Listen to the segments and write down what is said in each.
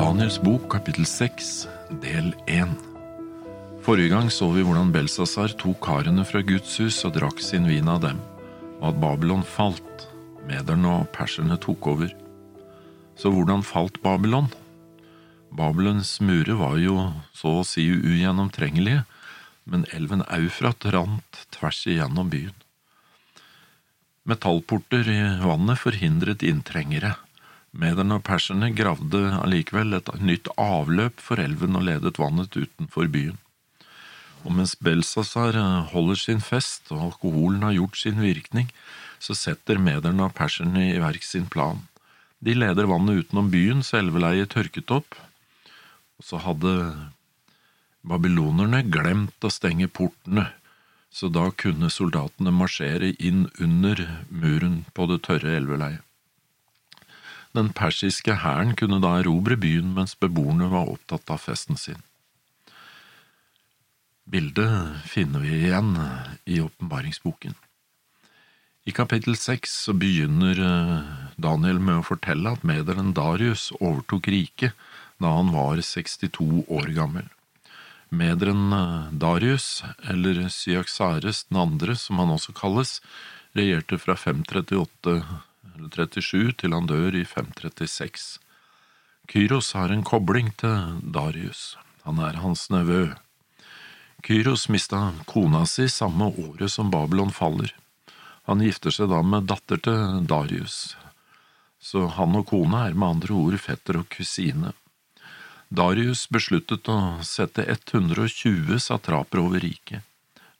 Daniels bok, kapittel 6, del 1 Forrige gang så vi hvordan Belsazar tok karene fra Guds hus og drakk sin vin av dem, og at Babylon falt, mederne og perserne tok over. Så hvordan falt Babylon? Babylons murer var jo så å si ugjennomtrengelige, men elven Eufrat rant tvers igjennom byen. Metallporter i vannet forhindret inntrengere. Mederne og perserne gravde allikevel et nytt avløp for elven og ledet vannet utenfor byen. Og mens Belsazar holder sin fest og alkoholen har gjort sin virkning, så setter mederne og perserne i verk sin plan. De leder vannet utenom byen så elveleiet tørket opp, og så hadde babylonerne glemt å stenge portene, så da kunne soldatene marsjere inn under muren på det tørre elveleiet. Den persiske hæren kunne da erobre byen mens beboerne var opptatt av festen sin. Bildet finner vi igjen i åpenbaringsboken. I kapittel seks begynner eh, Daniel med å fortelle at mederen Darius overtok riket da han var 62 år gammel. Mederen eh, Darius, eller Syaksares den andre som han også kalles, regjerte fra 538 37 til han dør i 536. Kyros har en kobling til Darius. Han er hans nevø. Kyros mista kona si samme året som Babylon faller. Han gifter seg da med datter til Darius, så han og kona er med andre ord fetter og kusine. Darius besluttet å sette 120 satraper over riket.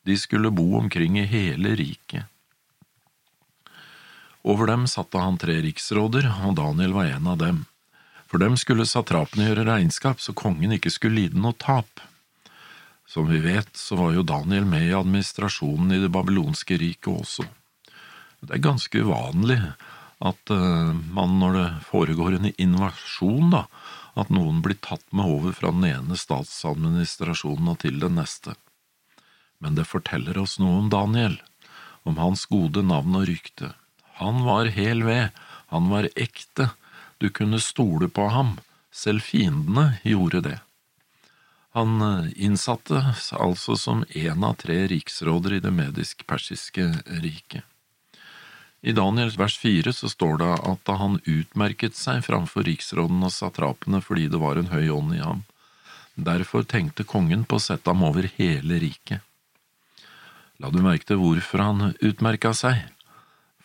De skulle bo omkring i hele riket. Over dem satte han tre riksråder, og Daniel var en av dem. For dem skulle satrapene gjøre regnskap, så kongen ikke skulle lide noe tap. Som vi vet, så var jo Daniel med i administrasjonen i det babylonske riket også. Det er ganske uvanlig at uh, man, når det foregår en invasjon, da, at noen blir tatt med over fra den ene statsadministrasjonen og til den neste. Men det forteller oss noe om Daniel, om hans gode navn og rykte. Han var hel ved, han var ekte, du kunne stole på ham, selv fiendene gjorde det. Han innsatte altså som en av tre riksråder i det medisk-persiske riket. I Daniels vers fire så står det at da han utmerket seg framfor riksråden og satrapene fordi det var en høy ånd i ham. Derfor tenkte kongen på å sette ham over hele riket. La du merke til hvorfor han utmerka seg?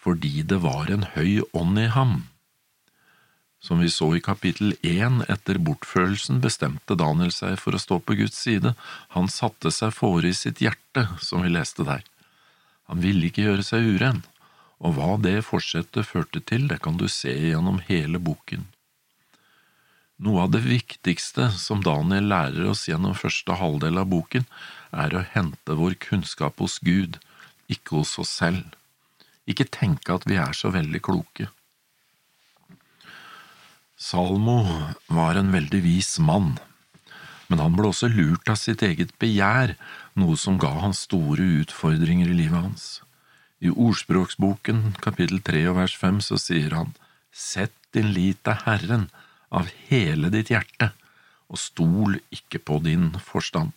Fordi det var en høy ånd i ham. Som vi så i kapittel én etter bortførelsen bestemte Daniel seg for å stå på Guds side, han satte seg fore i sitt hjerte, som vi leste der. Han ville ikke gjøre seg uren, og hva det forsettet førte til, det kan du se gjennom hele boken. Noe av det viktigste som Daniel lærer oss gjennom første halvdel av boken, er å hente vår kunnskap hos Gud, ikke hos oss selv ikke tenke at vi er så veldig kloke. Salmo var en veldig vis mann, men han ble også lurt av sitt eget begjær, noe som ga han store utfordringer i livet hans. I Ordspråksboken kapittel tre og vers fem så sier han, Sett din lit til Herren av hele ditt hjerte, og stol ikke på din forstand.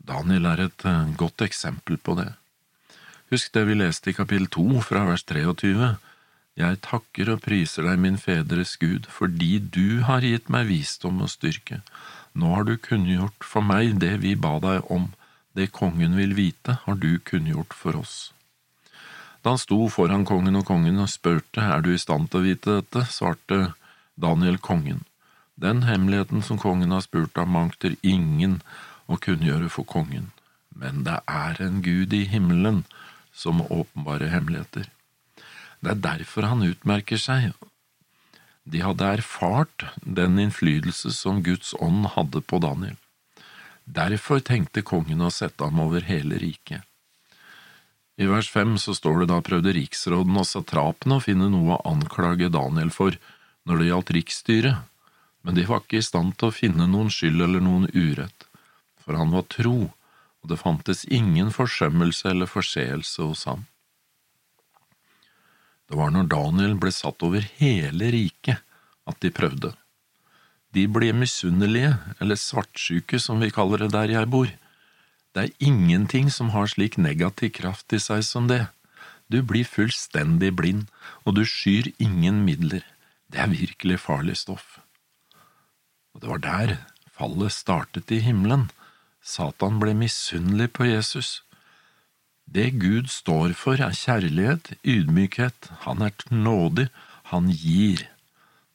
Daniel er et eh, godt eksempel på det. Husk det vi leste i kapittel to fra vers 23. Jeg takker og priser deg, min fedres Gud, fordi du har gitt meg visdom og styrke. Nå har du kunngjort for meg det vi ba deg om, det kongen vil vite, har du kunngjort for oss. Da han sto foran kongen og kongen og spurte er du i stand til å vite dette, svarte Daniel kongen. Den hemmeligheten som kongen har spurt om, mangter ingen å kunngjøre for kongen, men det er en Gud i himmelen som åpenbare hemmeligheter. Det er derfor han utmerker seg. De hadde erfart den innflytelse som Guds ånd hadde på Daniel. Derfor tenkte kongen å sette ham over hele riket. I vers fem så står det da prøvde riksråden og satrapene å finne noe å anklage Daniel for når det gjaldt riksstyret, men de var ikke i stand til å finne noen skyld eller noen urett, for han var tro og det fantes ingen forsømmelse eller forseelse hos ham. Det var når Daniel ble satt over hele riket at de prøvde, de ble misunnelige, eller svartsjuke som vi kaller det der jeg bor. Det er ingenting som har slik negativ kraft i seg som det. Du blir fullstendig blind, og du skyr ingen midler. Det er virkelig farlig stoff. Og det var der fallet startet i himmelen. Satan ble misunnelig på Jesus. Det Gud står for, er kjærlighet, ydmykhet, han er nådig, han gir.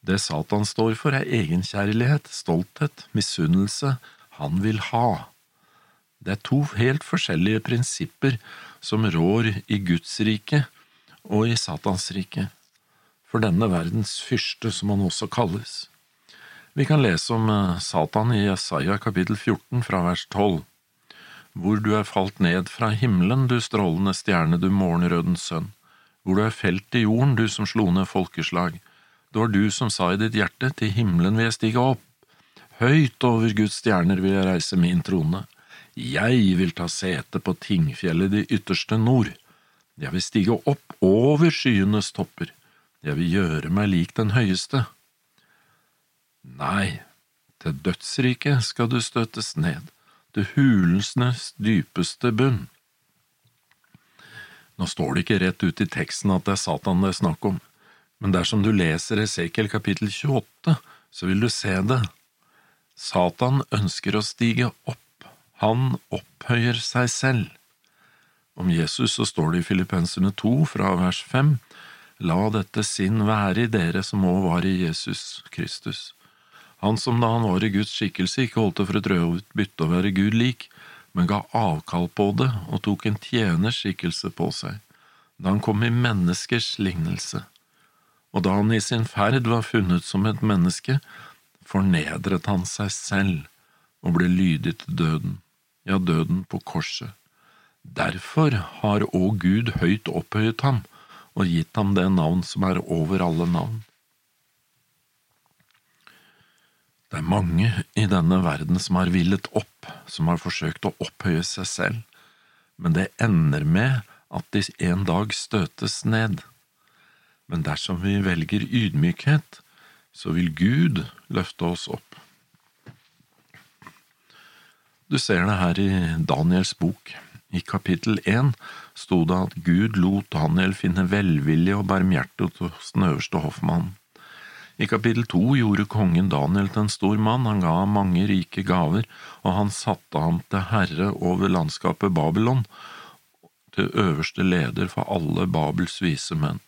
Det Satan står for, er egenkjærlighet, stolthet, misunnelse, han vil ha. Det er to helt forskjellige prinsipper som rår i Guds rike og i Satans rike, for denne verdens fyrste, som han også kalles. Vi kan lese om eh, Satan i Jesaja kapittel 14 fra vers 12. Hvor du er falt ned fra himmelen, du strålende stjerne, du morgenrødens sønn. Hvor du er felt i jorden, du som slo ned folkeslag. Det var du som sa i ditt hjerte, til himmelen vil jeg stige opp. Høyt over Guds stjerner vil jeg reise min trone. Jeg vil ta sete på tingfjellet i ytterste nord. Jeg vil stige opp over skyenes topper. Jeg vil gjøre meg lik den høyeste. Nei, til dødsriket skal du støtes ned, til hulensnes dypeste bunn. Nå står det ikke rett ut i teksten at det er Satan det er snakk om, men dersom du leser Esekiel kapittel 28, så vil du se det. Satan ønsker å stige opp, han opphøyer seg selv. Om Jesus så står det i Filippenserne 2 fra vers 5, La dette sinn være i dere som òg var i Jesus Kristus han som da han var i Guds skikkelse ikke holdt det for et rødbytte å være Gud lik, men ga avkall på det og tok en tjeners skikkelse på seg, da han kom i menneskers lignelse. Og da han i sin ferd var funnet som et menneske, fornedret han seg selv og ble lydig til døden, ja, døden på korset. Derfor har òg Gud høyt opphøyet ham og gitt ham det navn som er over alle navn Det er mange i denne verden som har villet opp, som har forsøkt å opphøye seg selv, men det ender med at de en dag støtes ned. Men dersom vi velger ydmykhet, så vil Gud løfte oss opp. Du ser det her i Daniels bok. I kapittel én sto det at Gud lot Daniel finne velvilje og barmhjertighet hos den øverste hoffmannen. I kapittel to gjorde kongen Daniel til en stor mann, han ga ham mange rike gaver, og han satte ham til herre over landskapet Babylon, til øverste leder for alle Babels vise menn.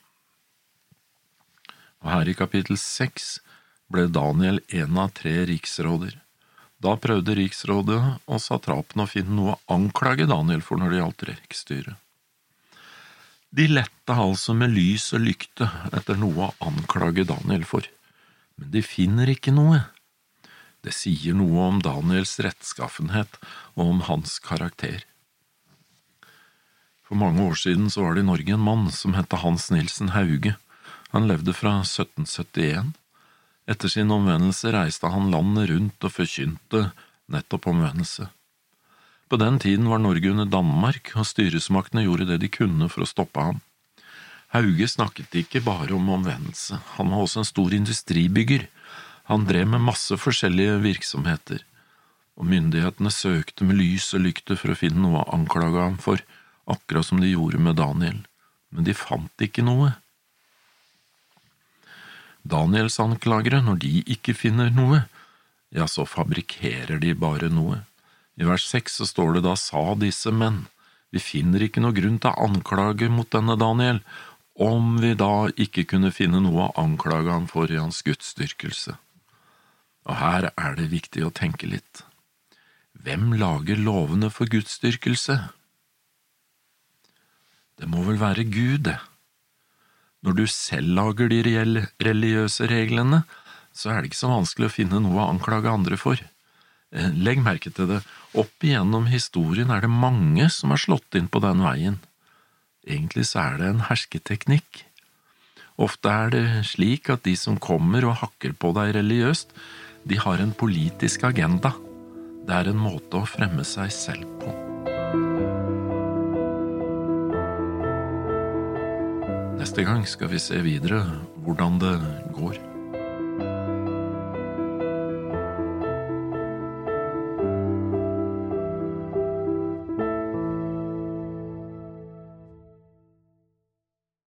Og her i kapittel seks ble Daniel en av tre riksråder. Da prøvde riksrådet og satrapene å finne noe å anklage Daniel for når det gjaldt riksstyret. De lette altså med lys og lykte etter noe å anklage Daniel for men de finner ikke noe. Det sier noe om Daniels rettskaffenhet og om hans karakter. For mange år siden så var det i Norge en mann som het Hans Nilsen Hauge. Han levde fra 1771. Etter sin omvendelse reiste han landet rundt og forkynte nettopp omvendelse. På den tiden var Norge under Danmark, og styresmaktene gjorde det de kunne for å stoppe ham. Hauge snakket ikke bare om omvendelse, han var også en stor industribygger. Han drev med masse forskjellige virksomheter, og myndighetene søkte med lys og lykte for å finne noe å anklage ham for, akkurat som de gjorde med Daniel, men de fant ikke noe. Daniels anklagere, når de ikke finner noe, ja, så fabrikkerer de bare noe. I vers seks så står det da sa disse menn, vi finner ikke noe grunn til anklage mot denne Daniel, om vi da ikke kunne finne noe å anklage ham for i hans gudsdyrkelse. Og her er det viktig å tenke litt. Hvem lager lovene for gudsdyrkelse? Det må vel være Gud, det. Når du selv lager de religiøse reglene, så er det ikke så vanskelig å finne noe å anklage andre for. Eh, legg merke til det, opp igjennom historien er det mange som har slått inn på den veien. Egentlig så er det en hersketeknikk. Ofte er det slik at de som kommer og hakker på deg religiøst, de har en politisk agenda. Det er en måte å fremme seg selv på. Neste gang skal vi se videre hvordan det går.